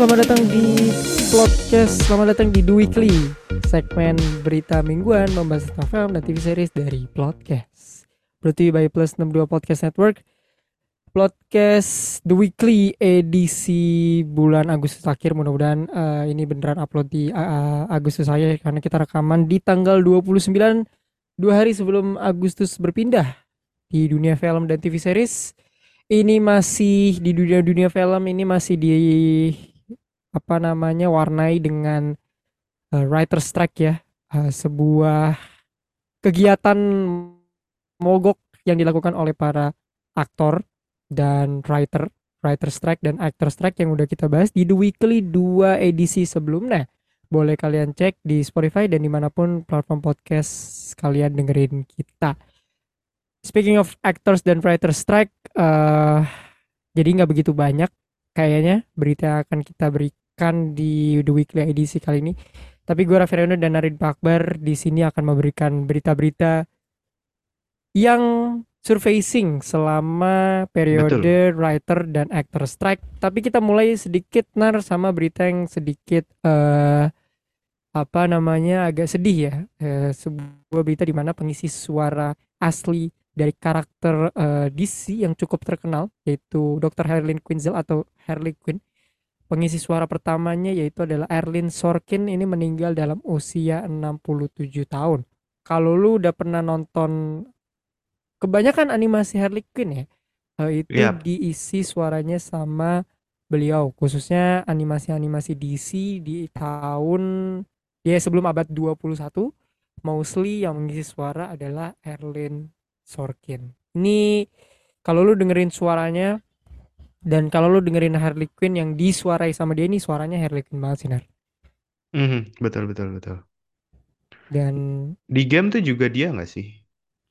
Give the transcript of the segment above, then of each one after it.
selamat datang di podcast, selamat datang di The Weekly Segmen berita mingguan membahas tentang film dan TV series dari podcast Berarti by Plus 62 Podcast Network Podcast The Weekly edisi bulan Agustus akhir. Mudah-mudahan uh, ini beneran upload di uh, Agustus saya Karena kita rekaman di tanggal 29 Dua hari sebelum Agustus berpindah Di dunia film dan TV series. Ini masih di dunia-dunia film ini masih di apa namanya warnai dengan uh, writer strike ya uh, sebuah kegiatan mogok yang dilakukan oleh para aktor dan writer writer strike dan actor strike yang udah kita bahas di The Weekly dua edisi sebelumnya boleh kalian cek di Spotify dan di mana pun platform podcast kalian dengerin kita. Speaking of actors dan writer strike, uh, jadi nggak begitu banyak kayaknya berita akan kita berikan di The Weekly edisi kali ini. Tapi gue Raffi dan Narid Pakbar di sini akan memberikan berita-berita yang surfacing selama periode Betul. writer dan actor strike. Tapi kita mulai sedikit nar sama berita yang sedikit uh, apa namanya agak sedih ya. Uh, sebuah berita di mana pengisi suara asli dari karakter uh, eh, DC yang cukup terkenal yaitu Dr. Harleen Quinzel atau Harley Quinn. Pengisi suara pertamanya yaitu adalah Erlin Sorkin ini meninggal dalam usia 67 tahun. Kalau lu udah pernah nonton kebanyakan animasi Harley Quinn ya, uh, itu yep. diisi suaranya sama beliau khususnya animasi-animasi DC di tahun ya sebelum abad 21 mostly yang mengisi suara adalah Erlin Sorkin. Ini kalau lu dengerin suaranya dan kalau lu dengerin Harley Quinn yang disuarai sama dia ini suaranya Harley Quinn banget sih Nar. Mm -hmm, betul betul betul. Dan di game tuh juga dia nggak sih?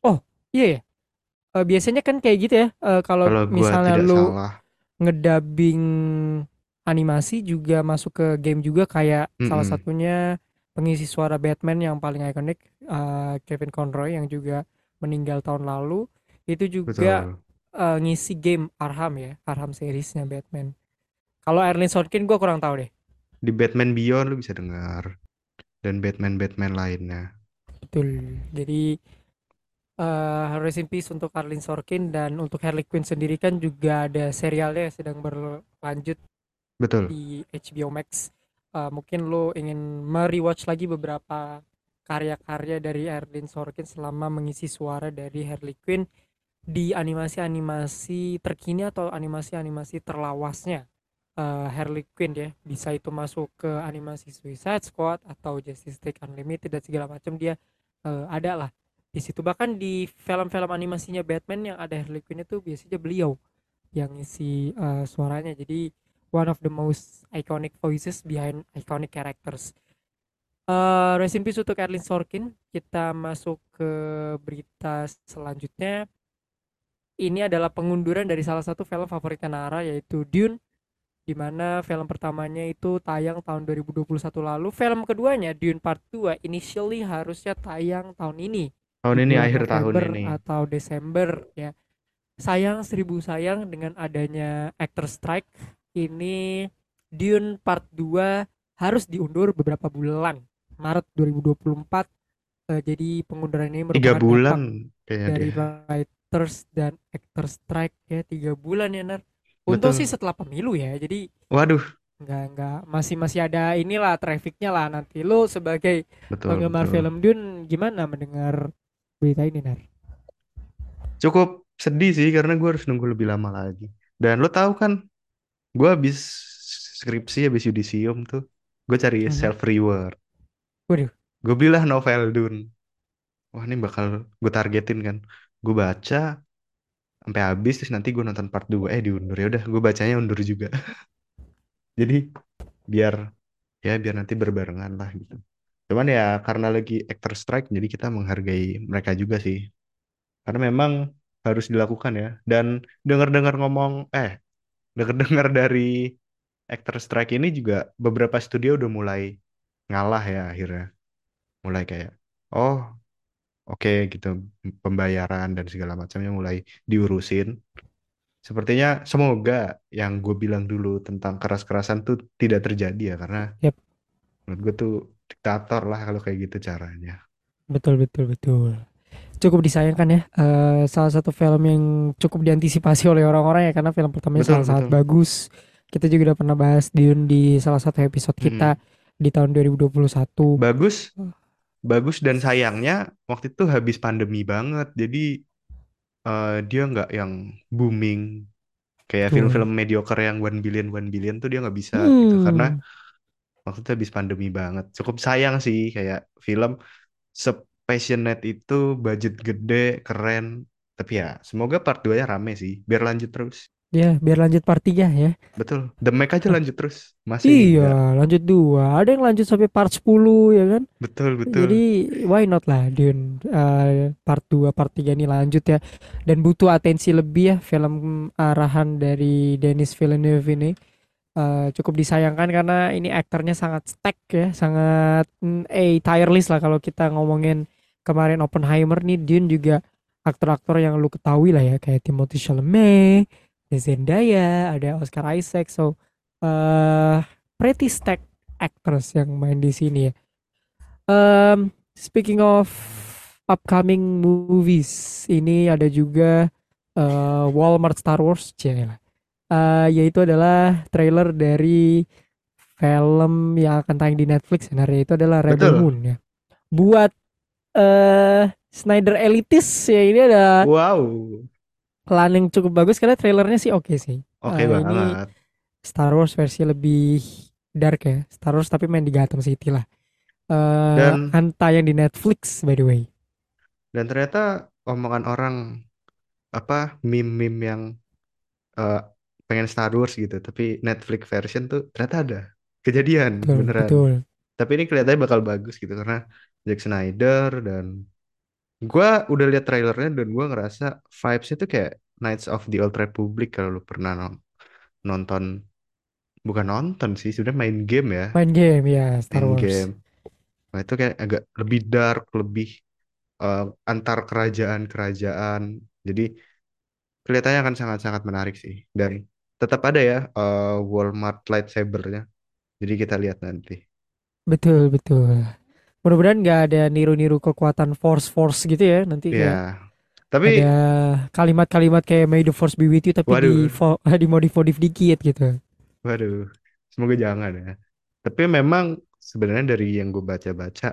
Oh iya ya. Uh, biasanya kan kayak gitu ya. Uh, kalau misalnya lu salah. ngedabing animasi juga masuk ke game juga kayak mm -hmm. salah satunya pengisi suara Batman yang paling ikonik uh, Kevin Conroy yang juga meninggal tahun lalu itu juga uh, ngisi game Arham ya Arham seriesnya Batman. Kalau Erlin Sorkin gue kurang tahu deh. Di Batman Beyond lu bisa dengar. Dan Batman Batman lainnya. Betul. Jadi uh, rest in peace untuk Erlin Sorkin dan untuk Harley Quinn sendiri kan juga ada serialnya yang sedang berlanjut betul. di HBO Max. Uh, mungkin lo ingin merewatch lagi beberapa karya-karya dari Erlin Sorkin selama mengisi suara dari Harley Quinn di animasi-animasi terkini atau animasi-animasi terlawasnya uh, Harley Quinn ya bisa itu masuk ke animasi Suicide Squad atau Justice League Unlimited dan segala macam dia uh, ada lah di situ bahkan di film-film animasinya Batman yang ada Harley Quinn itu biasanya beliau yang isi uh, suaranya jadi one of the most iconic voices behind iconic characters Uh, rest in peace untuk Erlin Sorkin. Kita masuk ke berita selanjutnya. Ini adalah pengunduran dari salah satu film favoritnya Nara yaitu Dune di mana film pertamanya itu tayang tahun 2021 lalu. Film keduanya Dune Part 2 initially harusnya tayang tahun ini. Tahun ini akhir tahun ini atau Desember ya. Sayang seribu sayang dengan adanya actor strike ini Dune Part 2 harus diundur beberapa bulan Maret 2024 uh, eh, jadi pengunduran ini merupakan tiga bulan dari dia. Writers dan actor strike ya tiga bulan ya Nar untuk sih setelah pemilu ya jadi waduh nggak nggak masih masih ada inilah trafficnya lah nanti lo sebagai betul, penggemar betul. film Dune gimana mendengar berita ini Nar cukup sedih sih karena gue harus nunggu lebih lama lagi dan lo tahu kan gue habis skripsi habis yudisium tuh gue cari hmm. self reward Waduh. Gue bilang novel Dune. Wah ini bakal gue targetin kan. Gue baca sampai habis terus nanti gue nonton part 2 eh diundur ya udah gue bacanya undur juga. Jadi biar ya biar nanti berbarengan lah gitu. Cuman ya karena lagi actor strike jadi kita menghargai mereka juga sih. Karena memang harus dilakukan ya. Dan dengar-dengar ngomong eh dengar-dengar dari actor strike ini juga beberapa studio udah mulai ngalah ya akhirnya mulai kayak oh oke okay, gitu pembayaran dan segala macamnya mulai diurusin sepertinya semoga yang gue bilang dulu tentang keras-kerasan tuh tidak terjadi ya karena Yap, menurut gue tuh diktator lah kalau kayak gitu caranya. betul betul betul. Cukup disayangkan ya, eh, salah satu film yang cukup diantisipasi oleh orang-orang ya karena film pertamanya Betul, sangat-sangat betul. bagus. Kita juga udah pernah bahas Dune di salah satu episode kita Mm-mm. di tahun 2021. Bagus, bagus dan sayangnya waktu itu habis pandemi banget. Jadi eh, dia nggak yang booming kayak Betul. film-film mediocre yang one billion one billion tuh dia nggak bisa gitu karena Hmm, waktu itu habis pandemi banget. Cukup sayang sih kayak film sepassionate itu budget gede keren. Tapi ya semoga part 2-nya rame sih biar lanjut terus. Ya biar lanjut part 3 ya. Betul. The Meg aja lanjut terus. Masih Iya, enggak. lanjut dua. Ada yang lanjut sampai part 10 ya kan? Betul, Jadi betul. why not lah Dune eh, part 2, part 3 ini lanjut ya. Dan butuh atensi lebih ya film arahan dari Denis Villeneuve ini. Eh, cukup disayangkan karena ini aktornya sangat stack ya, sangat mm, eh tireless lah kalau kita ngomongin kemarin Oppenheimer nih Dune juga aktor-aktor yang lu ketahui lah ya kayak Timothée Chalamet, ada Zendaya, ada Oscar Isaac. So eh pretty stack actors yang main di sini ya. Um, speaking of upcoming movies, ini ada juga eh, Walmart Star Wars, Cielah. Eh, yaitu adalah trailer dari film yang akan tayang di Netflix. Nah, itu adalah Rebel Betul. Moon ya. Buat eh Snyder elitis ya ini ada Wow. Plan yang cukup bagus karena trailernya sih oke sih. Oke Eh, ini banget. Star Wars versi lebih dark ya. Star Wars tapi main di Gotham City lah. Eh Dan akan tayang di Netflix by the way. dan ternyata omongan orang apa meme-meme yang eh, pengen Star Wars gitu, tapi Netflix version tuh ternyata ada. Kejadian Betul, beneran. betul. Tapi ini kelihatannya bakal bagus gitu karena Zack Snyder dan gua udah lihat trailernya dan gua ngerasa vibes-nya tuh kayak Knights of the Old Republic kalau lu pernah non- nonton. Bukan nonton sih sebenarnya main game ya. Main game ya Star main Wars. game. Nah itu kayak agak lebih dark lebih eh, antar kerajaan-kerajaan. Jadi kelihatannya akan sangat-sangat menarik sih. Dan tetap ada ya eh, Walmart lightsaber-nya. Jadi kita lihat nanti. Betul, betul. Mudah-mudahan nggak ada niru-niru kekuatan Force-Force gitu ya. Nanti kayak ya tapi ada kalimat-kalimat kayak May the Force be with you tapi di waduh dimodif-modif dikit gitu. waduh semoga jangan ya tapi memang sebenarnya dari yang gue baca-baca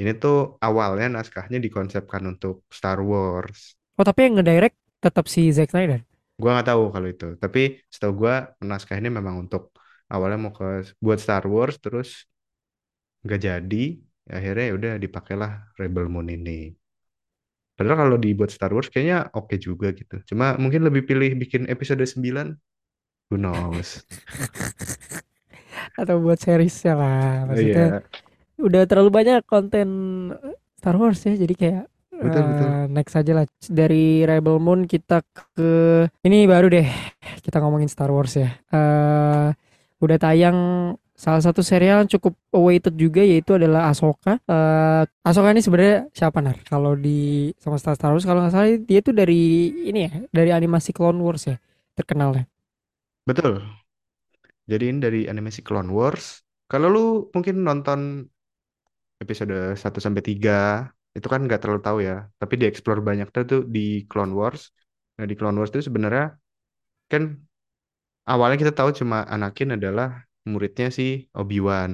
ini tuh awalnya naskahnya dikonsepkan untuk Star Wars Oh, tapi yang ngedirect tetap si Zack Snyder. Gua nggak tahu kalau itu. Tapi setahu gua naskah ini memang untuk awalnya mau ke buat Star Wars terus nggak jadi. Akhirnya ya udah dipakailah Rebel Moon ini. Padahal kalau dibuat Star Wars kayaknya oke juga gitu. Cuma mungkin lebih pilih bikin episode 9. Who knows? Atau buat seriesnya lah. Maksudnya Iya, udah terlalu banyak konten Star Wars ya. Jadi kayak betul betul. eh, next aja lah. Dari Rebel Moon kita ke... Ini baru deh kita ngomongin Star Wars ya. Eh udah tayang salah satu serial yang cukup awaited juga yaitu adalah Ahsoka. Eh Ahsoka ini sebenarnya siapa nar? Kalau di sama Star Wars kalau nggak salah dia tuh dari ini ya, dari animasi Clone Wars ya terkenalnya. Betul. Jadi ini dari animasi Clone Wars. Kalau lu mungkin nonton episode 1 sampai 3 itu kan nggak terlalu tahu ya, tapi dieksplor banyak tuh di Clone Wars. Nah, di Clone Wars itu sebenarnya kan awalnya kita tahu cuma Anakin adalah muridnya si Obi-Wan.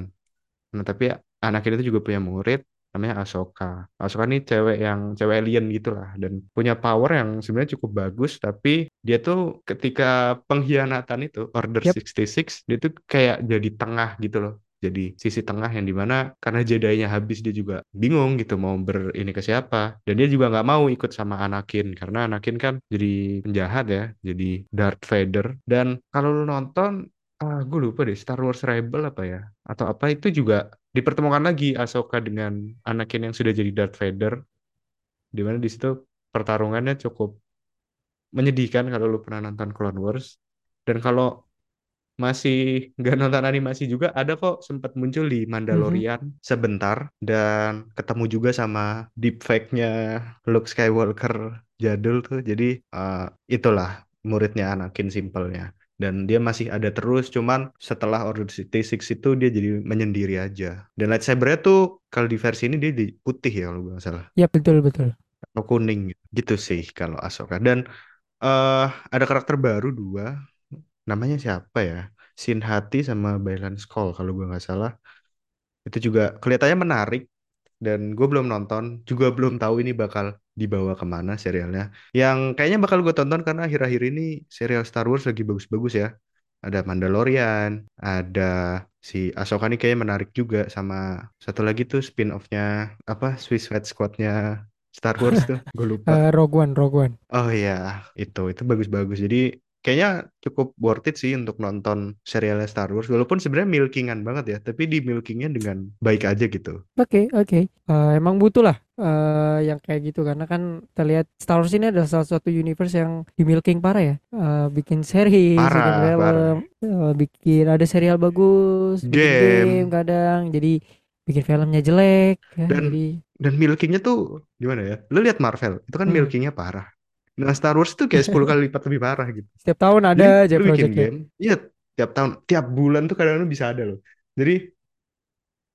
Nah, tapi Anakin itu juga punya murid namanya Ahsoka. Ahsoka ini cewek yang cewek alien gitu lah dan punya power yang sebenarnya cukup bagus tapi dia tuh ketika pengkhianatan itu Order Yap. 66 dia tuh kayak jadi tengah gitu loh. Jadi sisi tengah yang di mana karena Jedi-nya habis dia juga bingung gitu mau ber ini ke siapa dan dia juga nggak mau ikut sama Anakin karena Anakin kan jadi penjahat ya jadi Darth Vader dan kalau lu nonton ah gue lupa deh Star Wars Rebel apa ya atau apa itu juga dipertemukan lagi Ahsoka dengan Anakin yang sudah jadi Darth Vader di mana di situ pertarungannya cukup menyedihkan kalau lu pernah nonton Clone Wars dan kalau masih nggak nonton animasi juga ada kok sempat muncul di Mhm. Mandalorian sebentar dan ketemu juga sama deepfake-nya Luke Skywalker jadul tuh jadi eh, itulah muridnya Anakin simpelnya. Dan dia masih ada terus, cuman setelah Order 66 itu dia jadi menyendiri aja. Dan lightsaber-nya tuh kalau di versi ini dia di putih ya kalau gue nggak salah. Ya betul betul. Atau kuning gitu. Sih kalau Ahsoka. Dan eh ada karakter baru dua. Namanya siapa ya? Sin Hati sama Bailan Skull kalau gue nggak salah. Itu juga kelihatannya menarik dan gue belum nonton juga belum tahu ini bakal dibawa ke mana serialnya. Yang kayaknya bakal gue tonton karena akhir-akhir ini serial Star Wars lagi bagus-bagus ya. Ada Mandalorian ada si Ahsoka nih kayaknya menarik juga sama satu lagi tuh spin-off-nya apa Suicide Squad-nya Star Wars tuh. Gue lupa. Eh, Rogue One, Rogue One. oh iya itu itu bagus-bagus. Jadi kayaknya cukup worth it sih untuk nonton serialnya Star Wars walaupun sebenarnya milkingan banget ya tapi di milkingnya dengan baik aja gitu Oke, oke. Eh, emang butuh lah eh, yang kayak gitu karena kan kita lihat Star Wars ini adalah salah satu universe yang di milking parah ya. Eh, bikin series, bikin Parah, film, parah. eh, bikin ada serial bagus, bikin Game. game kadang. Jadi bikin filmnya jelek ya. Dan- Jadi dan milkingnya tuh gimana ya lu lihat Marvel itu kan Hmm. milkingnya parah nah Star Wars tuh kayak 10 kali lipat lebih parah gitu setiap tahun Jadi, ada aja lu bikin projectnya. game iya tiap tahun tiap bulan tuh kadang-kadang bisa ada loh jadi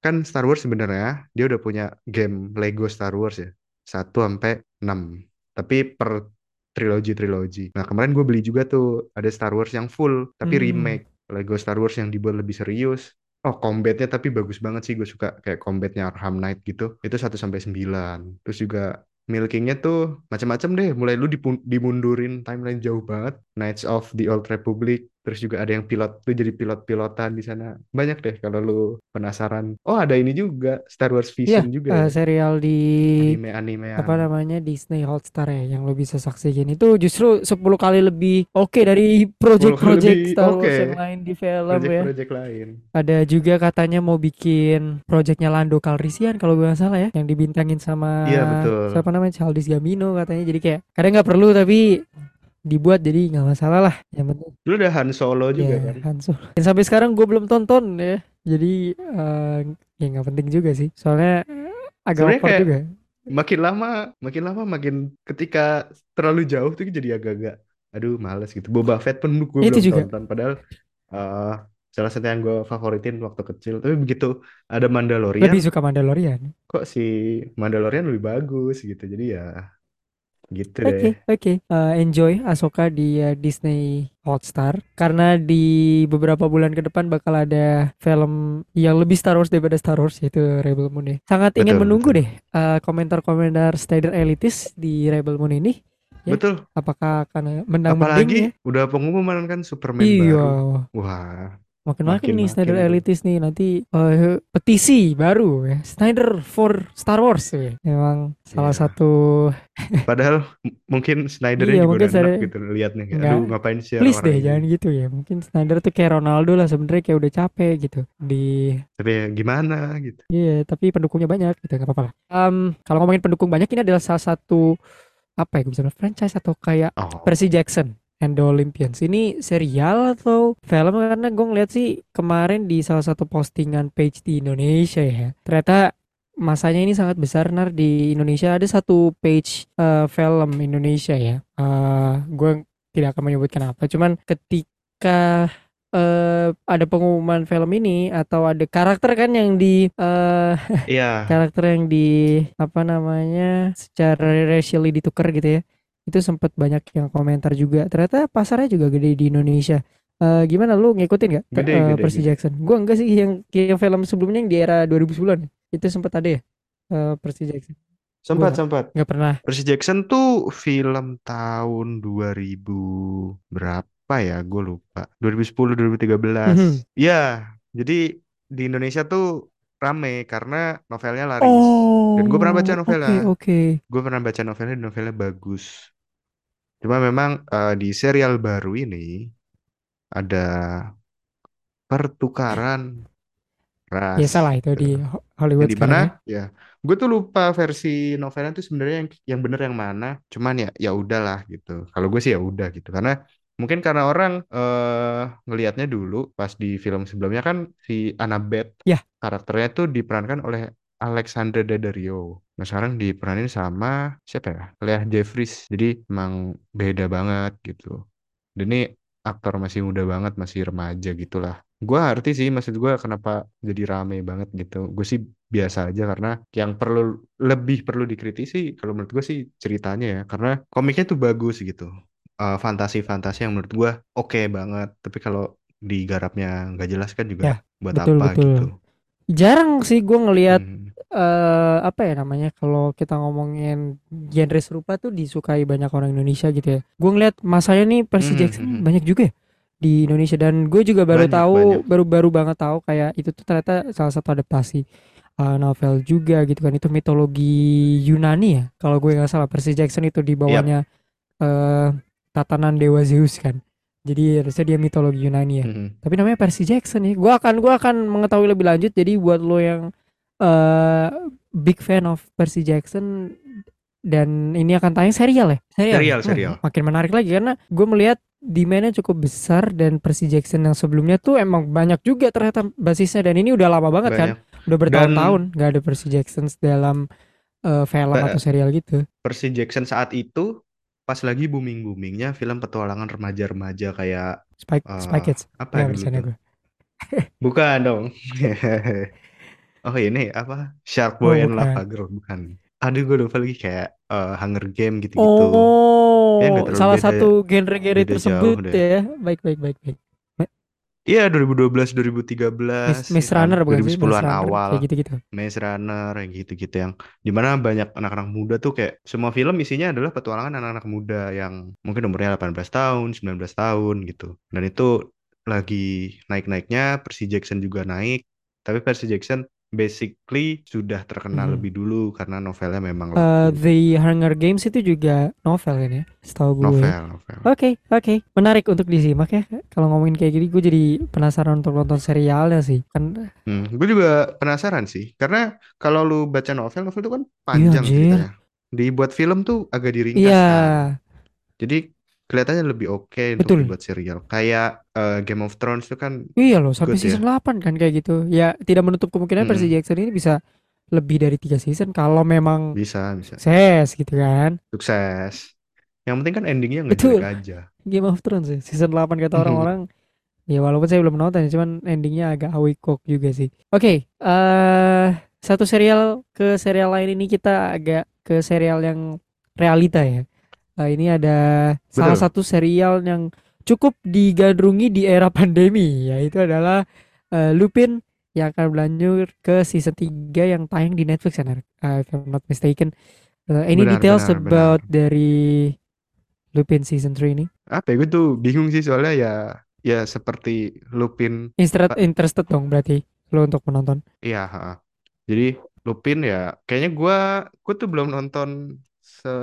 kan Star Wars sebenarnya dia udah punya game Lego Star Wars ya 1 sampai 6 tapi per trilogi-trilogi nah kemarin gue beli juga tuh ada Star Wars yang full tapi Hmm. remake Lego Star Wars yang dibuat lebih serius Oh, combatnya tapi bagus banget sih. Gue suka kayak combatnya Arkham Knight gitu. Itu 1 sampai 9. Terus juga milkingnya tuh macam-macam deh. Mulai lu dimundurin timeline jauh banget. Knights of the Old Republic. Terus juga ada yang pilot tuh jadi pilot-pilotan di sana. Banyak deh kalau lu penasaran. Oh, ada ini juga Star Wars Vision juga. eh, ya. serial di Anime-animean. apa namanya Disney Hotstar ya yang lo bisa saksikan itu justru 10 kali lebih oke dari project-project Star Wars oke. yang lain di film ya. Project-project lain. Ada juga katanya mau bikin projectnya Lando Calrissian kalau gue nggak salah ya, yang dibintangin sama Iya, betul. siapa namanya Childish Gambino katanya. Jadi kayak kadang nggak perlu tapi dibuat jadi nggak masalah lah. Yang penting Lu udah Han Solo juga ya kan? Han Solo. Dan sampai sekarang gue belum tonton ya. Jadi eh, ya nggak penting juga sih. Soalnya agak kayak- juga. makin lama makin lama makin ketika terlalu jauh tuh jadi agak-agak aduh males gitu Boba Fett pun gue belum juga. tonton padahal eh, salah satu yang gue favoritin waktu kecil tapi begitu ada Mandalorian Lebih suka Mandalorian. kok si Mandalorian lebih bagus gitu jadi ya gitu Oke, deh oke. Eh, enjoy Ahsoka di eh, Disney Hotstar karena di beberapa bulan ke depan bakal ada film yang lebih Star Wars daripada Star Wars yaitu Rebel Moon ya. Sangat ingin Betul, menunggu betul. deh eh, komentar-komentar Stader Elitis di Rebel Moon ini. Ya. betul Apakah akan ya? apalagi udah pengumuman kan Superman Iya, baru wah makin-makin nih Makin-makin Snyder tuh. Elitis nih nanti eh, petisi baru ya. Snyder for Star Wars ya. Memang salah Iya. satu padahal mungkin Snydernya Iya, juga mungkin udah enak Snyder- gitu liatnya kayak, aduh ngapain sih please deh ini?" jangan gitu ya. Mungkin Snyder tuh kayak Ronaldo lah sebenarnya kayak udah capek gitu di tapi ya gimana gitu Iya, tapi pendukungnya banyak gitu, nggak apa-apa lah. Em, kalau ngomongin pendukung banyak, ini adalah salah satu apa ya, gue bisa bilang franchise atau kayak oh Percy Jackson and the Olympians. Ini serial atau film karena gue ngeliat sih kemarin di salah satu postingan page di Indonesia ya. Ternyata masanya ini sangat besar nar di Indonesia ada satu page eh, film Indonesia ya. Eh, gue tidak akan menyebutkan apa, cuman ketika eh, ada pengumuman film ini atau ada karakter kan yang di eh, iya karakter yang di apa namanya secara racially ditukar gitu ya itu sempat banyak yang komentar juga ternyata pasarnya juga gede di Indonesia Eh, gimana lu ngikutin gak Gede, eh, gede, Percy gede. Jackson gua enggak sih yang yang film sebelumnya yang di era 2010 itu sempat ada ya eh, Percy Jackson sempat Gua- sempat nggak pernah Percy Jackson tuh film tahun 2000 berapa ya? Gue lupa. 2010 2013. Mhm. Iya, jadi di Indonesia tuh rame karena novelnya laris. oh Dan gue pernah baca novelnya. oke oke Gue pernah baca novelnya dan novelnya bagus. Cuma memang eh, di serial baru ini ada pertukaran ras. ya salah itu di gitu. Ho- Hollywood Yang di sekarang ya. mana? Ya, gue tuh lupa versi novelnya tuh sebenarnya yang yang bener yang mana. Cuman ya ya udahlah gitu. Kalau gue sih ya udah gitu. Karena mungkin karena orang eh ngelihatnya dulu pas di film sebelumnya kan si Annabeth Ya. karakternya tuh diperankan oleh Alexander Daddario. Nah sekarang diperanin sama siapa ya? Leah Jeffries. Jadi emang beda banget gitu. Dan ini aktor masih muda banget, masih remaja gitulah. Gua ngerti sih maksud gua kenapa jadi rame banget gitu. Gue sih biasa aja karena yang perlu lebih perlu dikritisi kalau menurut gue sih ceritanya ya. Karena komiknya tuh bagus gitu. Eh, fantasi-fantasi yang menurut gua oke banget. Tapi kalau digarapnya nggak jelas kan juga Ya, buat betul apa betul. gitu. Jarang sih gue ngelihat Hmm. Eh apa ya namanya kalau kita ngomongin genre serupa tuh disukai banyak orang Indonesia gitu ya. Gue ngeliat masanya nih Percy Mhm, Jackson mhm. banyak juga ya di Indonesia dan gue juga baru Banyak, tahu baru-baru banget tahu kayak itu tuh ternyata salah satu adaptasi eh, novel juga gitu kan itu mitologi Yunani ya kalau gue nggak salah Percy Jackson itu di bawahnya eh tatanan dewa Zeus kan. Jadi harusnya dia mitologi Yunani ya Mhm. tapi namanya Percy Jackson nih. Gua akan gua akan mengetahui lebih lanjut. Jadi buat lo yang eh big fan of Percy Jackson dan ini akan tayang serial ya? Serial. Serial, Hmm, serial. makin menarik lagi karena gue melihat demandnya cukup besar dan Percy Jackson yang sebelumnya tuh emang banyak juga ternyata basisnya dan ini udah lama banget kan? Banyak. Udah bertahun-tahun nggak ada Percy Jackson dalam eh, film atau serial gitu. Percy Jackson saat itu pas lagi booming-boomingnya film petualangan remaja-remaja kayak Spy, Spy eh, Kids. apa ya tuh? gue. Bukan dong. Oh ini apa? Shark Oh Boy and bukan. Lava Girl bukan. Aduh gue lupa lagi kayak eh, Hunger Game gitu-gitu. Ya nggak Oh, terlalu salah beda satu genre-genre beda tersebut jauh deh. ya. Baik, baik, baik, baik. Iya 2012 2013 Miss, Miss ya kan Runner bukan sih? Miss 2010-an Runner awal kayak gitu-gitu. Maze Runner yang gitu-gitu yang di mana banyak anak-anak muda tuh kayak semua film isinya adalah petualangan anak-anak muda yang mungkin umurnya 18 tahun 19 tahun gitu dan itu lagi naik-naiknya Percy Jackson juga naik tapi Percy Jackson basically sudah terkenal Mhm. lebih dulu karena novelnya memang laku The Hunger Games itu juga novel kan ya? Setahu gue. novel novel Oke, oke. Menarik untuk disimak ya. Kalau ngomongin kayak gini gue jadi penasaran untuk nonton serialnya sih. Kan Hmm, gue juga penasaran sih, karena kalau lu baca novel, novel itu kan iya panjang anjir. ceritanya. Dibuat film tuh agak diringkas Iya, kan. Jadi kelihatannya lebih oke untuk betul. dibuat serial. Kayak eh, Game of Thrones itu kan Iya loh, sampai ya. season 8 kan kayak gitu. Ya, tidak menutup kemungkinan Percy Mm-mm. Jackson ini bisa lebih dari tiga season kalau memang Bisa, bisa. sukses gitu kan. Sukses. Yang penting kan endingnya nggak jelek aja. Game of Thrones ya. Season 8 kata orang-orang Ya walaupun saya belum nonton ya, cuman endingnya agak awkward juga sih. Oke, eh satu serial ke serial lain ini kita agak ke serial yang realita ya. Eh, ini ada salah Betul. satu serial yang cukup digandrungi di era pandemi, yaitu adalah eh, Lupin yang akan berlanjut ke season 3 yang tayang di Netflix ya? Eh, if I'm not mistaken. Eh, any Benar, details benar, about benar. dari Lupin season 3 ini? Apa ya, gue tuh bingung sih soalnya ya ya seperti Lupin Interested, interested dong berarti lo untuk menonton. Iya. Jadi Lupin ya, kayaknya gua gua tuh belum nonton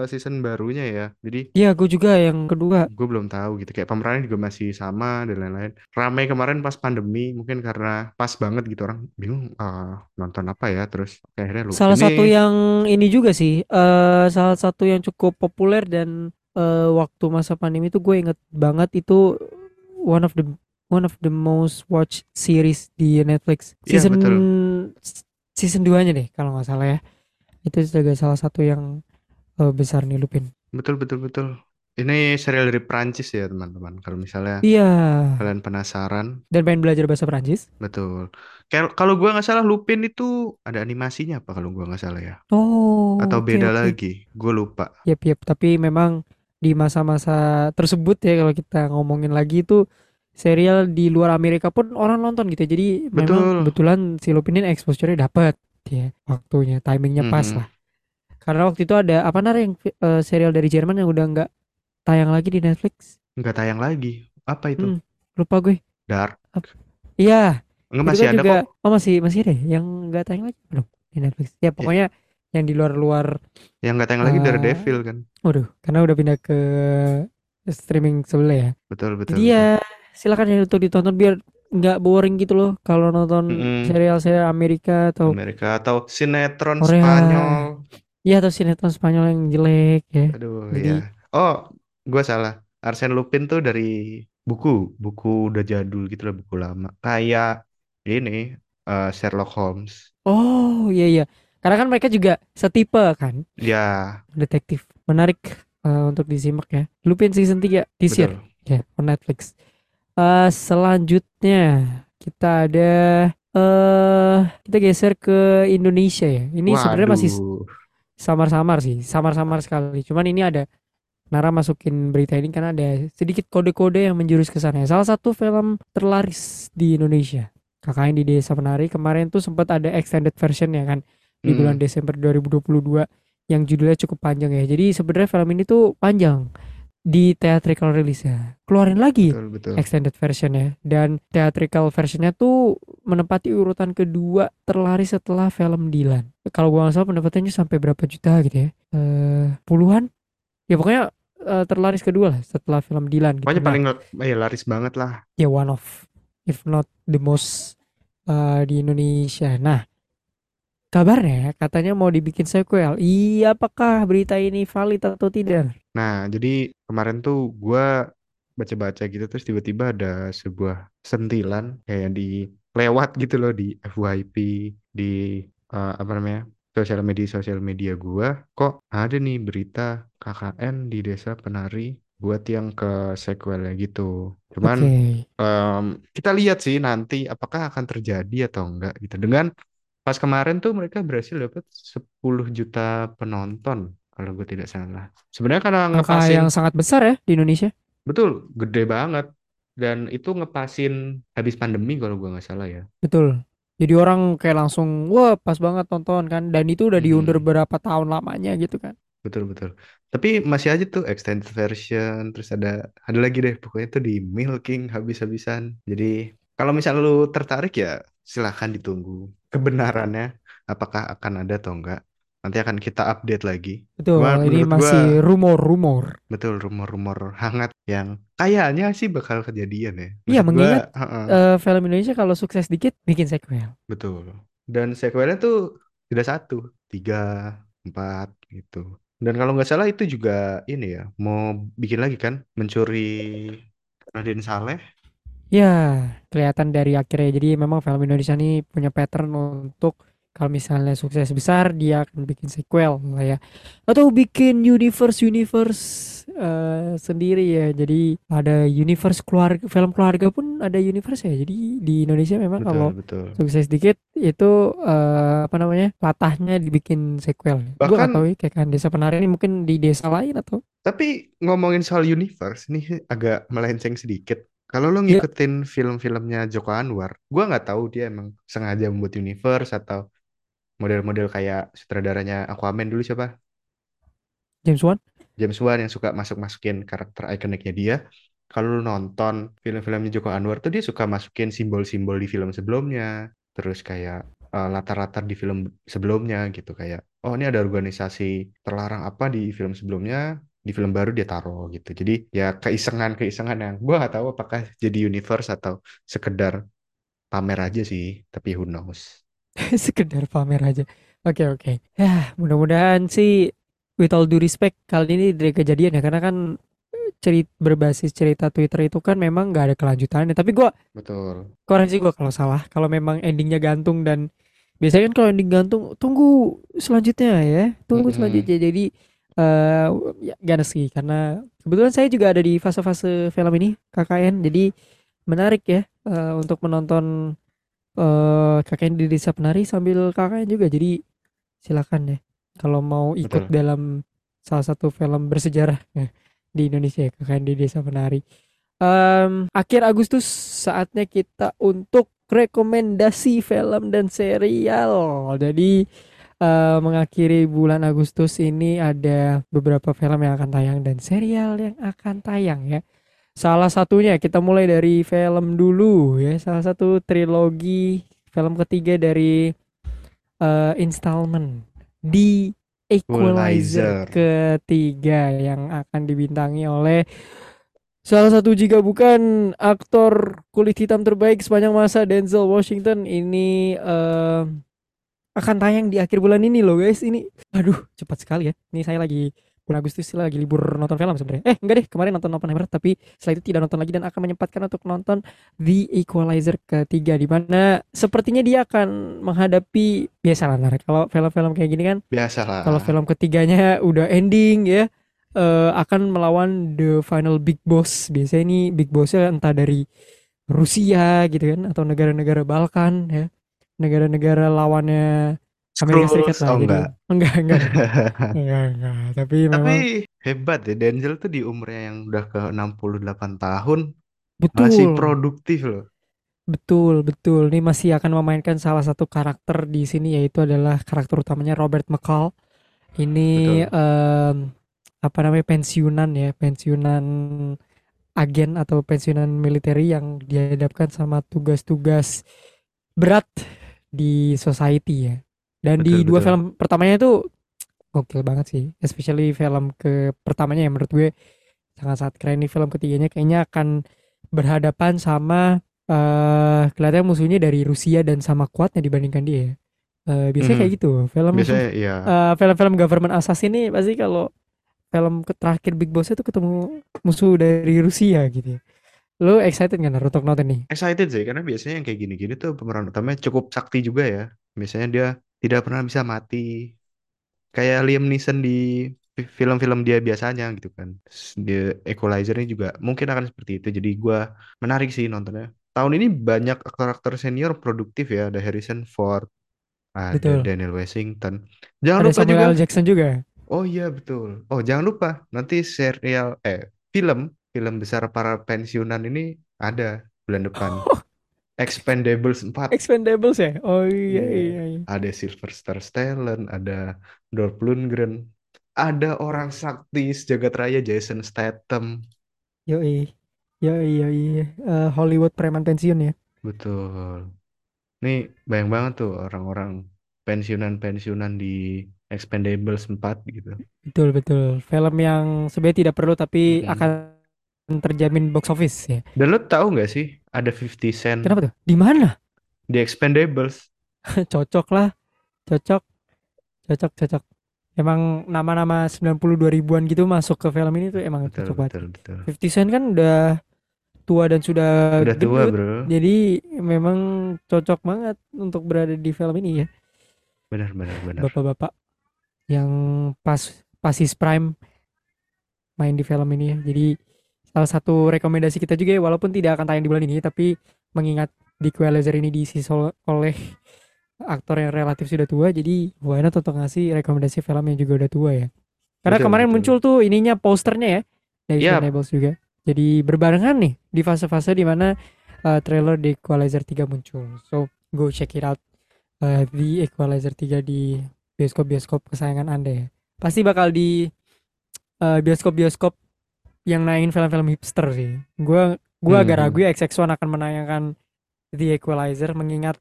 season barunya ya. Jadi Iya, gue juga yang kedua. gue belum tahu gitu. Kayak pemerannya juga masih sama dan lain-lain. Ramai kemarin pas pandemi, mungkin karena pas banget gitu orang bingung ah, nonton apa ya. Terus akhirnya Lupin Salah satu nih. yang ini juga sih, eh salah satu yang cukup populer dan eh, waktu masa pandemi itu gue inget banget itu one of the one of the most watched series di Netflix. Iya, Season betul. season 2-nya deh kalau nggak salah ya. Itu juga salah satu yang eh, besar nih Lupin. Betul, betul, betul. Ini serial dari Prancis ya, teman-teman. Kalau misalnya Iya. kalian penasaran, Dan pengen belajar bahasa Prancis. betul. Kalau gua nggak salah Lupin itu ada animasinya apa kalau gua nggak salah ya? Oh, Atau beda oke. lagi? Gue lupa. Yap, yap. Tapi memang di masa-masa tersebut ya kalau kita ngomongin lagi itu serial di luar Amerika pun orang nonton gitu. Jadi memang Betul. kebetulan si Lupin ini exposure-nya dapat ya waktunya, timingnya pas lah. Karena waktu itu ada apa nar yang eh, serial dari Jerman yang udah nggak tayang lagi di Netflix. Nggak tayang lagi. Apa itu? Hmm, lupa gue. Dark. Iya, Enggak masih kan ada juga kok. oh masih masih ada ya? yang nggak tayang lagi belum di Netflix. Ya Ya, pokoknya yang di luar-luar yang nggak tayang lagi eh Daredevil kan. waduh, karena udah pindah ke streaming sebelah ya. Betul, betul, Jadi betul. ya silakan ya untuk ditonton biar nggak boring gitu loh kalau nonton Mm-mm. serial-serial Amerika atau Amerika atau sinetron Korea. Spanyol. Ya atau sinetron Spanyol yang jelek ya. Aduh, Jadi ya. Oh, gue salah. Arsène Lupin tuh dari buku, buku udah jadul gitu lah, buku lama. Kayak ini eh, Sherlock Holmes. oh iya iya. Karena kan mereka juga setipe kan Ya, detektif. Menarik eh, untuk disimak ya. Lupin season 3 this year betul. ya on Netflix. Eh selanjutnya kita ada eh kita geser ke Indonesia ya. Ini sebenarnya masih. Samar-samar sih, samar-samar sekali. Cuman ini ada Nara masukin berita ini karena ada sedikit kode-kode yang menjurus ke sana. Salah satu film terlaris di Indonesia. KKN di Desa Penari kemarin tuh sempat ada extended version ya kan di bulan Hmm, Desember 2022 yang judulnya cukup panjang ya. Jadi sebenarnya film ini tuh panjang di theatrical release ya. Keluarin lagi betul betul. extended versionnya dan theatrical versionnya tuh menempati urutan kedua terlaris setelah film Dilan. Kalau gua nggak salah pendapatannya sampai berapa juta gitu ya? Eh puluhan? Ya pokoknya eh, terlaris kedua lah setelah film Dilan gitu. Pokoknya Nah, paling ya laris banget lah. ya one of if not the most eh, di Indonesia. Nah, kabarnya katanya mau dibikin sequel. Iya, apakah berita ini valid atau tidak? Nah, jadi kemarin tuh gua baca-baca gitu terus tiba-tiba ada sebuah sentilan kayak di lewat gitu loh di FYP di eh, apa namanya sosial media sosial media gua kok ada nih berita KKN di Desa Penari buat yang ke sequelnya gitu. Cuman Oke. em, kita lihat sih nanti apakah akan terjadi atau enggak gitu. Dengan pas kemarin tuh mereka berhasil dapat 10 juta penonton kalau gue tidak salah. Sebenarnya karena Angka ngepasin yang sangat besar ya di Indonesia. betul gede banget dan itu ngepasin habis pandemi kalau gue nggak salah ya. Betul. Jadi orang kayak langsung wah pas banget tonton kan dan itu udah diundur Mm-mm. berapa tahun lamanya gitu kan. Betul betul. Tapi masih aja tuh extended version terus ada ada lagi deh pokoknya tuh di milking habis-habisan. Jadi kalau misalnya lu tertarik ya silahkan ditunggu kebenarannya apakah akan ada atau enggak. Nanti akan kita update lagi. Betul, Cuma ini masih rumor-rumor. betul rumor-rumor hangat yang kayaknya sih bakal kejadian ya. Iya, Maksud gua mengingat heeh, eh, film Indonesia kalau sukses dikit bikin sequel. betul. Dan sequelnya tuh tidak satu, tiga, empat gitu. Dan kalau nggak salah itu juga ini ya mau bikin lagi kan mencuri Raden Saleh. Ya, kelihatan dari akhirnya. Jadi memang film Indonesia ini punya pattern untuk kalau misalnya sukses besar dia akan bikin sequel lah ya. Atau bikin universe universe eh, sendiri ya. Jadi ada universe keluarga film keluarga pun ada universe ya. Jadi di Indonesia memang Betul kalau betul. sukses dikit itu eh, apa namanya latahnya dibikin sequel. Bahkan gak tahu ya kayak kan desa penari ini mungkin di desa lain atau tapi ngomongin soal universe nih agak melenceng sedikit. Kalau lo ya ngikutin film-filmnya Joko Anwar, gua nggak tahu dia emang sengaja membuat universe atau model-model kayak sutradaranya Aquaman dulu siapa? James Wan. James Wan yang suka masuk-masukin karakter ikoniknya dia. Kalau lu nonton film-filmnya Joko Anwar tuh dia suka masukin simbol-simbol di film sebelumnya. Terus kayak eh, latar-latar di film sebelumnya gitu kayak oh ini ada organisasi terlarang apa di film sebelumnya di film baru dia taruh gitu. Jadi ya keisengan-keisengan yang gua nggak tahu apakah jadi universe atau sekedar pamer aja sih, tapi who knows. sekedar pamer aja. Oke oke. Ya mudah-mudahan sih with all due respect kali ini dari kejadian ya karena kan cerita berbasis cerita Twitter itu kan memang nggak ada kelanjutannya. Tapi gua Betul. koreksi gua kalau salah. Kalau memang endingnya gantung dan biasanya kan kalau ending gantung tunggu selanjutnya ya. Tunggu Mm-mm. selanjutnya. Jadi eh ya, ganas sih karena kebetulan saya juga ada di fase-fase film ini KKN. Jadi menarik ya eh, untuk menonton eh KKN di Desa Penari sambil KKN juga. Jadi silakan ya kalau mau ikut Betul. dalam salah satu film bersejarah ya, di Indonesia ya, KKN di Desa Penari. Em, akhir Agustus saatnya kita untuk rekomendasi film dan serial. Jadi eh, mengakhiri bulan Agustus ini ada beberapa film yang akan tayang dan serial yang akan tayang ya. Salah satunya kita mulai dari film dulu ya. Salah satu trilogi film ketiga dari eh, installment di Equalizer Equalizer. ketiga yang akan dibintangi oleh salah satu jika bukan aktor kulit hitam terbaik sepanjang masa Denzel Washington ini eh, akan tayang di akhir bulan ini loh guys ini aduh cepat sekali ya ini saya lagi bulan Agustus lagi libur nonton film sebenarnya eh enggak deh kemarin nonton Oppenheimer tapi setelah itu tidak nonton lagi dan akan menyempatkan untuk nonton The Equalizer ketiga di mana sepertinya dia akan menghadapi biasa lah kalau film-film kayak gini kan kalau Biasalah. film ketiganya udah ending ya eh, akan melawan the final big boss. Biasanya ini big bossnya entah dari Rusia gitu kan atau negara-negara Balkan ya. Negara-negara lawannya Amerika Serikat lah oh jadi enggak. enggak enggak enggak enggak tapi Tapi memang hebat ya, Denzel tuh di umurnya yang udah ke 68 tahun masih betul produktif loh. betul betul ini masih akan memainkan salah satu karakter di sini yaitu adalah karakter utamanya Robert McCall ini Betul. em, apa namanya pensiunan ya pensiunan agen atau pensiunan militer yang dihadapkan sama tugas-tugas berat di society ya dan Betul, di dua betul. film pertamanya itu gokil banget sih especially film ke pertamanya ya menurut gue sangat-sangat keren nih film ketiganya kayaknya akan berhadapan sama eh kelihatannya musuhnya dari Rusia dan sama kuatnya dibandingkan dia. Eh, biasanya kayak Mhm. gitu film Biasanya ya, eh, film-film government assassin ini pasti kalau film ke- terakhir Big Boss itu ketemu musuh dari Rusia gitu ya. Lo excited nggak Nar, untuk nonton nih? excited sih karena biasanya yang kayak gini-gini tuh pemeran utamanya cukup sakti juga ya. Biasanya dia tidak pernah bisa mati. Kayak Liam Neeson di fi- film-film dia biasanya gitu kan. Dia Equalizer ini juga mungkin akan seperti itu. Jadi gua menarik sih nontonnya. Tahun ini banyak aktor-aktor senior produktif ya. Ada Harrison Ford, ada Betul. Daniel Washington. Jangan Ada lupa Samuel juga. L. Jackson juga. Oh iya betul. Oh jangan lupa nanti serial eh film film besar para pensiunan ini ada bulan depan. Expendables 4. Expendables ya? Oh iya Iya. iya iya. Ada Sylvester Stallone, ada Dolph Lundgren, ada orang sakti sejagat raya Jason Statham. Yoi. Yoi yoi. Eh, Hollywood preman pensiun ya. Betul. Nih bayang banget tuh orang-orang pensiunan-pensiunan di Expendables 4 gitu. Betul betul. Film yang sebenarnya tidak perlu tapi akan terjamin box office ya. Dan lo tahu nggak sih ada 50 Cent Kenapa tuh? Di mana? di Expendables? Cocok lah. Cocok. Cocok cocok. Emang nama-nama 92 ribuan gitu masuk ke film ini tuh emang Betul, cocok banget. betul, betul. 50 Cent kan udah tua dan sudah Udah tua, gendut. bro. Jadi memang cocok banget untuk berada di film ini ya. Benar, benar, benar. Bapak-bapak yang pas pas his prime main di film ini ya. Jadi salah satu rekomendasi kita juga ya walaupun tidak akan tayang di bulan ini tapi mengingat di Equalizer ini diisi oleh aktor yang relatif sudah tua jadi why not untuk ngasih rekomendasi film yang juga udah tua ya. Karena Betul, kemarin betul. muncul tuh ininya posternya ya dari Yap. Expendables juga. Jadi berbarengan nih di fase-fase di mana uh, trailer The Equalizer 3 muncul. So go check it out uh, The Equalizer 3 di bioskop-bioskop kesayangan Anda ya. Pasti bakal di uh, bioskop-bioskop yang nayangin film-film hipster sih. Gua gua agak Hmm. ragu ya XX1 akan menayangkan The Equalizer mengingat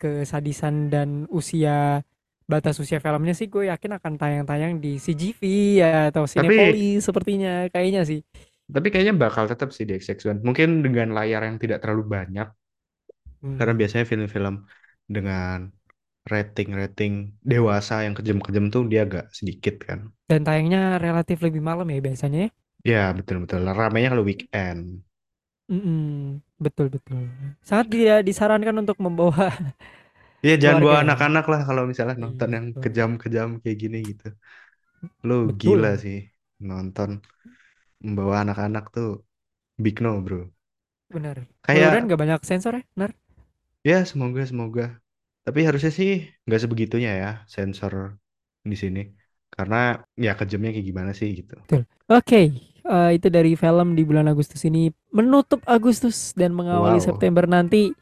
kesadisan dan usia batas usia filmnya sih gue yakin akan tayang-tayang di CGV ya atau Tapi Cinepolis sepertinya kayaknya sih. tapi kayaknya bakal tetap sih di XX1. Mungkin dengan layar yang tidak terlalu banyak karena Hmm. biasanya film-film dengan rating-rating dewasa yang kejam-kejam tuh dia agak sedikit kan. Dan tayangnya relatif lebih malam ya biasanya ya. Betul-betul. Ramainya kalau weekend. Mm-mm, betul betul. Sangat tidak disarankan untuk membawa Iya, jangan bawa keluarga anak-anak lah kalau misalnya nonton Iya yang betul. kejam-kejam kayak gini gitu. Lu Betul. gila sih nonton membawa anak-anak tuh big no, bro. Benar. Kayak Mudah-mudahan gak banyak sensor ya, Nar. ya semoga semoga. Tapi harusnya sih nggak sebegitunya ya sensor di sini. Karena ya kejamnya kayak gimana sih gitu. Betul. Oke, eh, itu dari film di bulan Agustus ini menutup Agustus dan mengawali Wow. September nanti.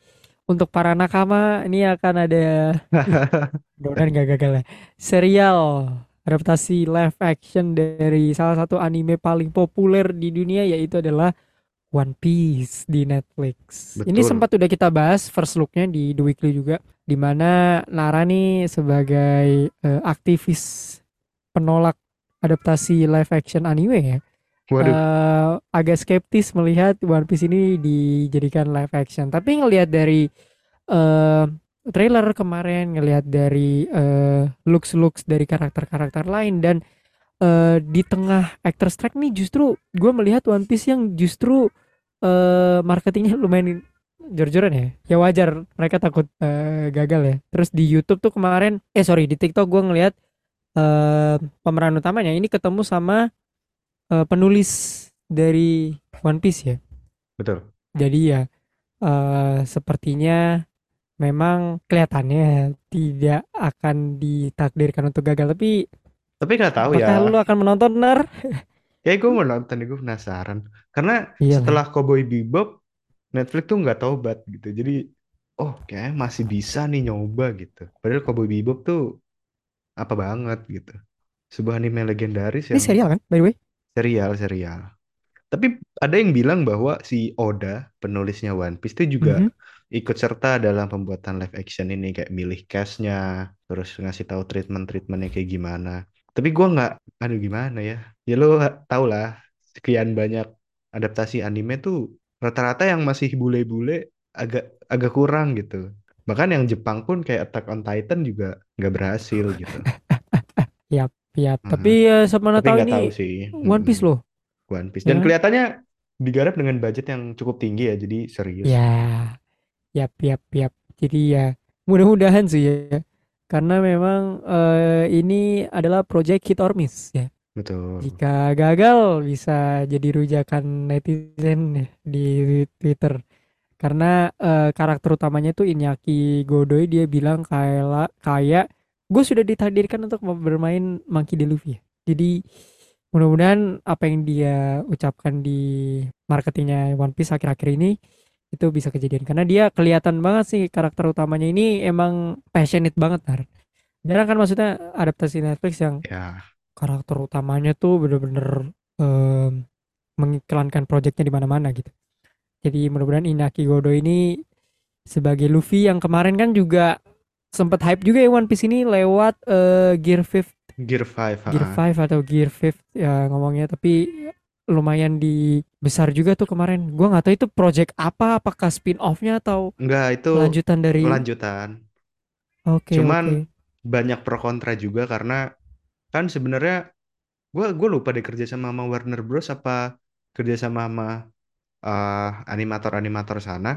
Untuk para nakama ini akan ada mudah-mudahan gak gagal ya. Serial adaptasi live action dari salah satu anime paling populer di dunia yaitu adalah One Piece di Netflix. Ini Betul. sempat udah kita bahas first looknya di The Weekly juga, di mana Nara nih sebagai eh, aktivis penolak adaptasi live action anime ya, Waduh, eh, agak skeptis melihat One Piece ini dijadikan live action. Tapi ngelihat dari eh, trailer kemarin, ngelihat dari eh, looks-looks dari karakter-karakter lain dan eh, di tengah actor strike nih justru gue melihat One Piece yang justru eh, marketingnya lumayan jor-joran ya. Ya wajar mereka takut eh, gagal ya. Terus di YouTube tuh kemarin, eh sorry di TikTok gue ngelihat eh, pemeran utamanya ini ketemu sama eh, penulis dari One Piece ya. Betul. Jadi ya eh, sepertinya memang kelihatannya tidak akan ditakdirkan untuk gagal. Tapi Tapi nggak tahu ya. lu akan menonton Nar? Kayak gue mau nonton gue penasaran. Karena Iya lah. setelah Cowboy Bebop, Netflix tuh nggak tobat gitu. Jadi, oh kayak masih bisa nih nyoba gitu. Padahal Cowboy Bebop tuh apa banget gitu. Sebuah anime legendaris Ini yang serial kan, by the way? serial-serial. Tapi ada yang bilang bahwa si Oda, penulisnya One Piece itu juga Mhm. ikut serta dalam pembuatan live action ini kayak milih castnya, terus ngasih tahu treatment-treatmentnya kayak gimana. Tapi gua nggak, aduh gimana ya? Ya lo tau lah, sekian banyak adaptasi anime tuh rata-rata yang masih bule-bule agak agak kurang gitu. Bahkan yang Jepang pun kayak Attack on Titan juga nggak berhasil gitu. Yap, yap. Nah, Tapi ya sama tapi tahu nggak tahu ini sih. One Piece loh, One Piece. ya Dan kan? kelihatannya digarap dengan budget yang cukup tinggi ya, jadi serius. Ya, yap, yap, yap. Jadi ya mudah-mudahan sih ya. Karena memang eh, ini adalah project hit or miss ya. Betul. Jika gagal bisa jadi rujakan netizen ya di Twitter. Karena eh, karakter utamanya tuh Iñaki Godoy dia bilang kayak kayak gue sudah ditakdirkan untuk bermain Monkey D. Luffy. ya. Jadi mudah-mudahan apa yang dia ucapkan di marketingnya One Piece akhir-akhir ini itu bisa kejadian karena dia kelihatan banget sih karakter utamanya ini emang passionate banget Nar. Jarang kan maksudnya adaptasi Netflix yang Ya, karakter utamanya tuh bener-bener em, mengiklankan proyeknya di mana-mana gitu. Jadi mudah-mudahan Inaki Godo ini sebagai Luffy yang kemarin kan juga sempat hype juga ya One Piece ini lewat eh, Gear 5 Gear 5, Gear ha. 5 atau Gear 5 ya ngomongnya tapi lumayan di besar juga tuh kemarin. Gua nggak tahu itu project apa, apakah spin-off-nya atau Enggak, itu lanjutan dari lanjutan. Oke, Cuman oke. banyak pro kontra juga karena kan sebenarnya gua gue lupa deh kerja sama sama Warner Bros apa kerja sama sama eh, animator-animator sana.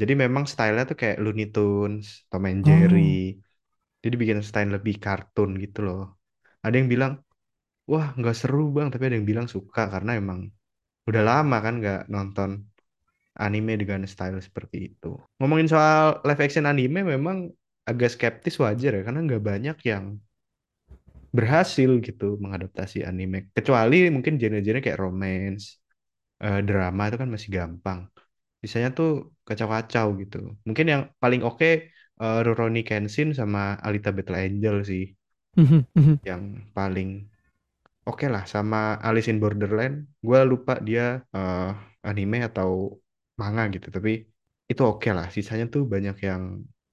Jadi memang stylenya tuh kayak Looney Tunes, Tom and Oh. Jerry. Jadi bikin style lebih kartun gitu loh. Ada yang bilang, wah nggak seru bang, tapi ada yang bilang suka karena emang udah lama kan nggak nonton anime dengan style seperti itu. Ngomongin soal live action anime memang agak skeptis wajar ya, karena nggak banyak yang berhasil gitu mengadaptasi anime. Kecuali mungkin genre-genre kayak romance, eh, drama itu kan masih gampang. Sisanya tuh kacau-kacau gitu. Mungkin yang paling oke eh, Rurouni Kenshin sama Alita Battle Angel sih Mhm, mhm. yang paling oke lah sama Alice in Borderland. Gue lupa dia eh, anime atau manga gitu, tapi itu oke lah. Sisanya tuh banyak yang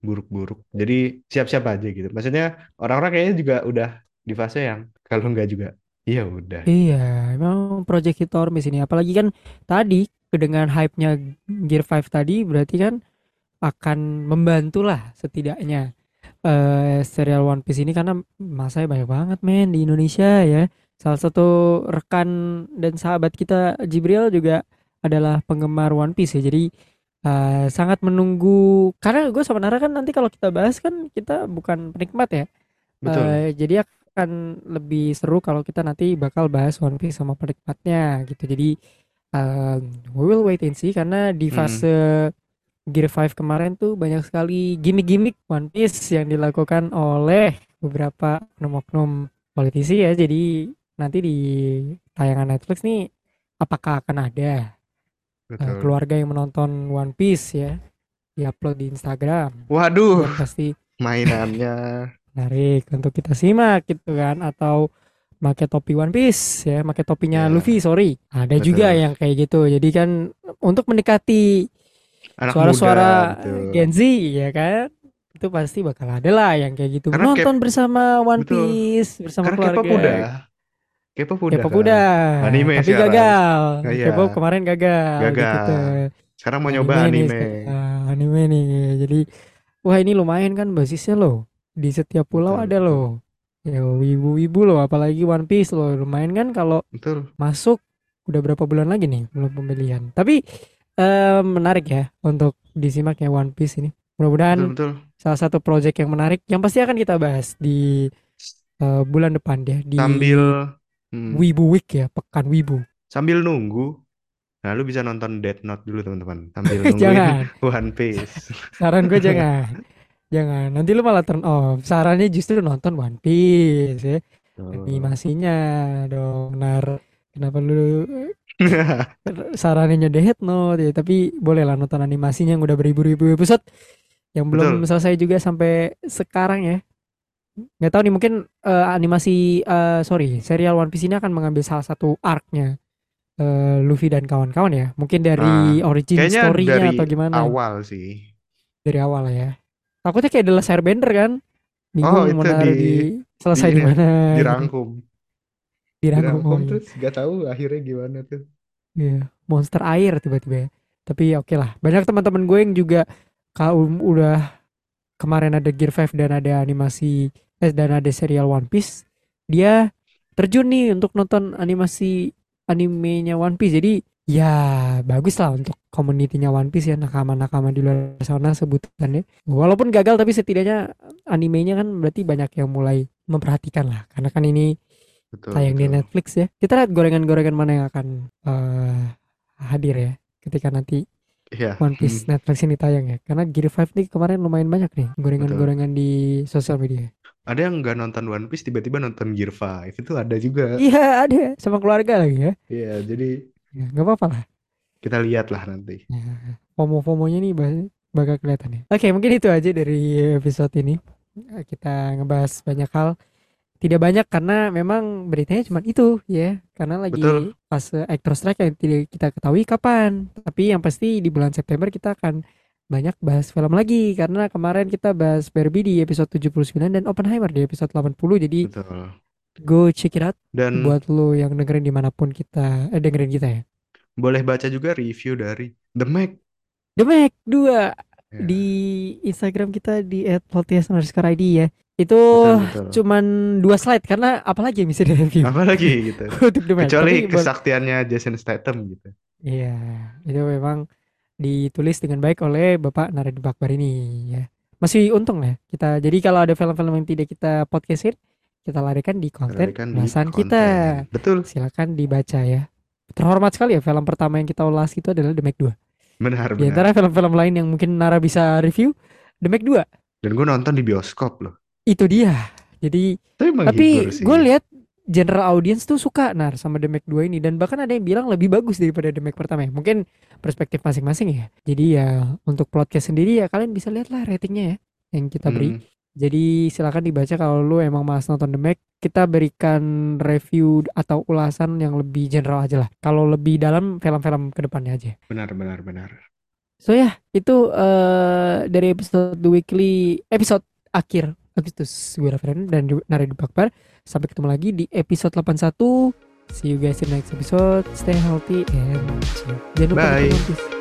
buruk-buruk. Jadi siap-siap aja gitu. Maksudnya orang-orang kayaknya juga udah di fase yang kalau nggak juga, iya udah. Iya, emang project hit miss ini. Apalagi kan tadi dengan hype-nya Gear 5 tadi berarti kan akan membantu lah setidaknya eh serial One Piece ini karena masanya banyak banget men di Indonesia ya. Salah satu rekan dan sahabat kita Jibril juga adalah penggemar One Piece ya. Jadi eh, sangat menunggu karena gue sama Nara kan nanti kalau kita bahas kan kita bukan penikmat ya. Betul. Eh, jadi akan lebih seru kalau kita nanti bakal bahas One Piece sama penikmatnya gitu. Jadi um, we will wait and see karena di Hmm. fase Gear 5 kemarin tuh banyak sekali gimmick-gimmick One Piece yang dilakukan oleh beberapa oknum-oknum politisi ya. Jadi nanti di tayangan Netflix nih apakah akan ada uh, Betul. keluarga yang menonton One Piece ya diupload di Instagram Waduh, dan pasti mainannya. Menarik untuk kita simak gitu kan atau pakai topi One Piece ya pakai topinya Ya. Luffy sorry ada Betul. juga yang kayak gitu jadi kan untuk mendekati suara-suara. Gen Z ya kan itu pasti bakal ada lah yang kayak gitu Karena nonton bersama One betul. Piece bersama Karena keluarga K-pop udah. K-pop udah K-pop kan. udah Anime tapi sekarang. gagal Nah, iya. K-pop kemarin gagal, Gagal. gitu. Sekarang mau nyoba nih anime. sekarang, anime nih jadi wah ini lumayan kan basisnya loh di setiap pulau Betul, ada betul. loh ya wibu-wibu loh apalagi One Piece loh lumayan kan kalau Betul. masuk udah berapa bulan lagi nih belum pembelian tapi eh, menarik ya untuk disimak ya One Piece ini mudah-mudahan betul. salah satu project yang menarik yang pasti akan kita bahas di eh, bulan depan deh di Sambil Hmm. Wibu Week ya, pekan Wibu. Sambil nunggu, nah lu bisa nonton Death Note dulu teman-teman. Sambil nungguin Jangan. One Piece. Saran gue jangan. Jangan. Nanti lu malah turn off. Sarannya justru nonton One Piece ya. Oh. Animasinya dong. Nar. Kenapa lu sarannya Death Note ya, tapi boleh lah nonton animasinya yang udah beribu-ribu episode yang belum Betul. selesai juga sampai sekarang ya. Nggak tahu nih mungkin eh, animasi eh, sorry serial One Piece ini akan mengambil salah satu arc-nya eh, Luffy dan kawan-kawan ya. Mungkin dari origin Kayaknya story-nya atau gimana awal sih. dari awal ya. Takutnya kayak The Last Airbender kan. Bingung Oh, itu mau di- di, selesai di- di mana. gitu. Dirangkum. Dirangkum. oh Dirangkum iya. terus gak tahu akhirnya gimana tuh. Iya, monster air tiba-tiba. ya. Tapi oke lah. Banyak teman-teman gue yang juga kaum udah kemarin ada Gear 5 dan ada animasi eh, dan ada serial One Piece. Dia terjun nih untuk nonton animasi animenya One Piece. Jadi ya bagus lah untuk komunitinya One Piece ya nakama-nakama di luar sana sebutannya. Walaupun gagal tapi setidaknya animenya kan berarti banyak yang mulai memperhatikan lah. Karena kan ini Betul. tayang di betul. Netflix ya. Kita lihat gorengan-gorengan mana yang akan eh, hadir ya ketika nanti Iya. One Piece Netflix ini tayang ya. Karena Gear 5 nih kemarin lumayan banyak nih gorengan-gorengan di sosial media. Ada yang nggak nonton One Piece tiba-tiba nonton Gear 5 itu ada juga. Iya ada sama keluarga lagi ya. Iya, jadi Ya, nggak apa-apa lah. kita lihat lah nanti. Ya, FOMO-FOMOnya nih ba- bakal kelihatan ya. Oke mungkin itu aja dari episode ini. Kita ngebahas banyak hal. Tidak banyak karena memang beritanya cuma itu ya. Karena lagi Betul. fase actor strike yang tidak kita ketahui kapan. Tapi yang pasti di bulan September kita akan banyak bahas film lagi. Karena kemarin kita bahas Barbie di episode 79 dan Oppenheimer di episode 80. Jadi Betul. Go check it out Dan buat lo yang dengerin di mana pun kita, eh dengerin kita ya. boleh baca juga review dari The Mac. The Mac 2 Ya, di Instagram kita di @podcast_id ya. Itu betul, betul. cuman dua slide karena apalagi yang bisa direview Apalagi gitu. untuk The Mac. Kecuali Tapi buat- kesaktiannya Jason Statham gitu. Iya, itu memang ditulis dengan baik oleh Bapak Naredi Bakbar ini ya. Masih untung ya kita. Jadi kalau ada film-film yang tidak kita podcastin, kita larikan di konten Larikan di ulasan konten. kita. Betul, Silakan dibaca ya. Terhormat sekali ya film pertama yang kita ulas itu adalah The Mac 2. benar Di antara film-film lain yang mungkin Nara bisa review, The Mac 2. Dan gue nonton di bioskop loh. Itu dia. Jadi Tapi tapi gue lihat general audience tuh suka nar sama The Mac 2 ini dan bahkan ada yang bilang lebih bagus daripada The Mac pertama ya. Mungkin perspektif masing-masing ya. Jadi ya untuk podcast sendiri ya kalian bisa lihat lah ratingnya ya yang kita beri. Hmm, Jadi silakan dibaca kalau lu emang mas nonton The Mac, kita berikan review atau ulasan yang lebih general aja lah. Kalau lebih dalam film-film ke depannya aja. benar benar benar. So ya, itu eh dari episode The Weekly episode akhir Agustus gue Raferen dan Naredi Bakbar. Sampai ketemu lagi di episode 81. See you guys in the next episode. Stay healthy and chill. Jangan lupa Bye.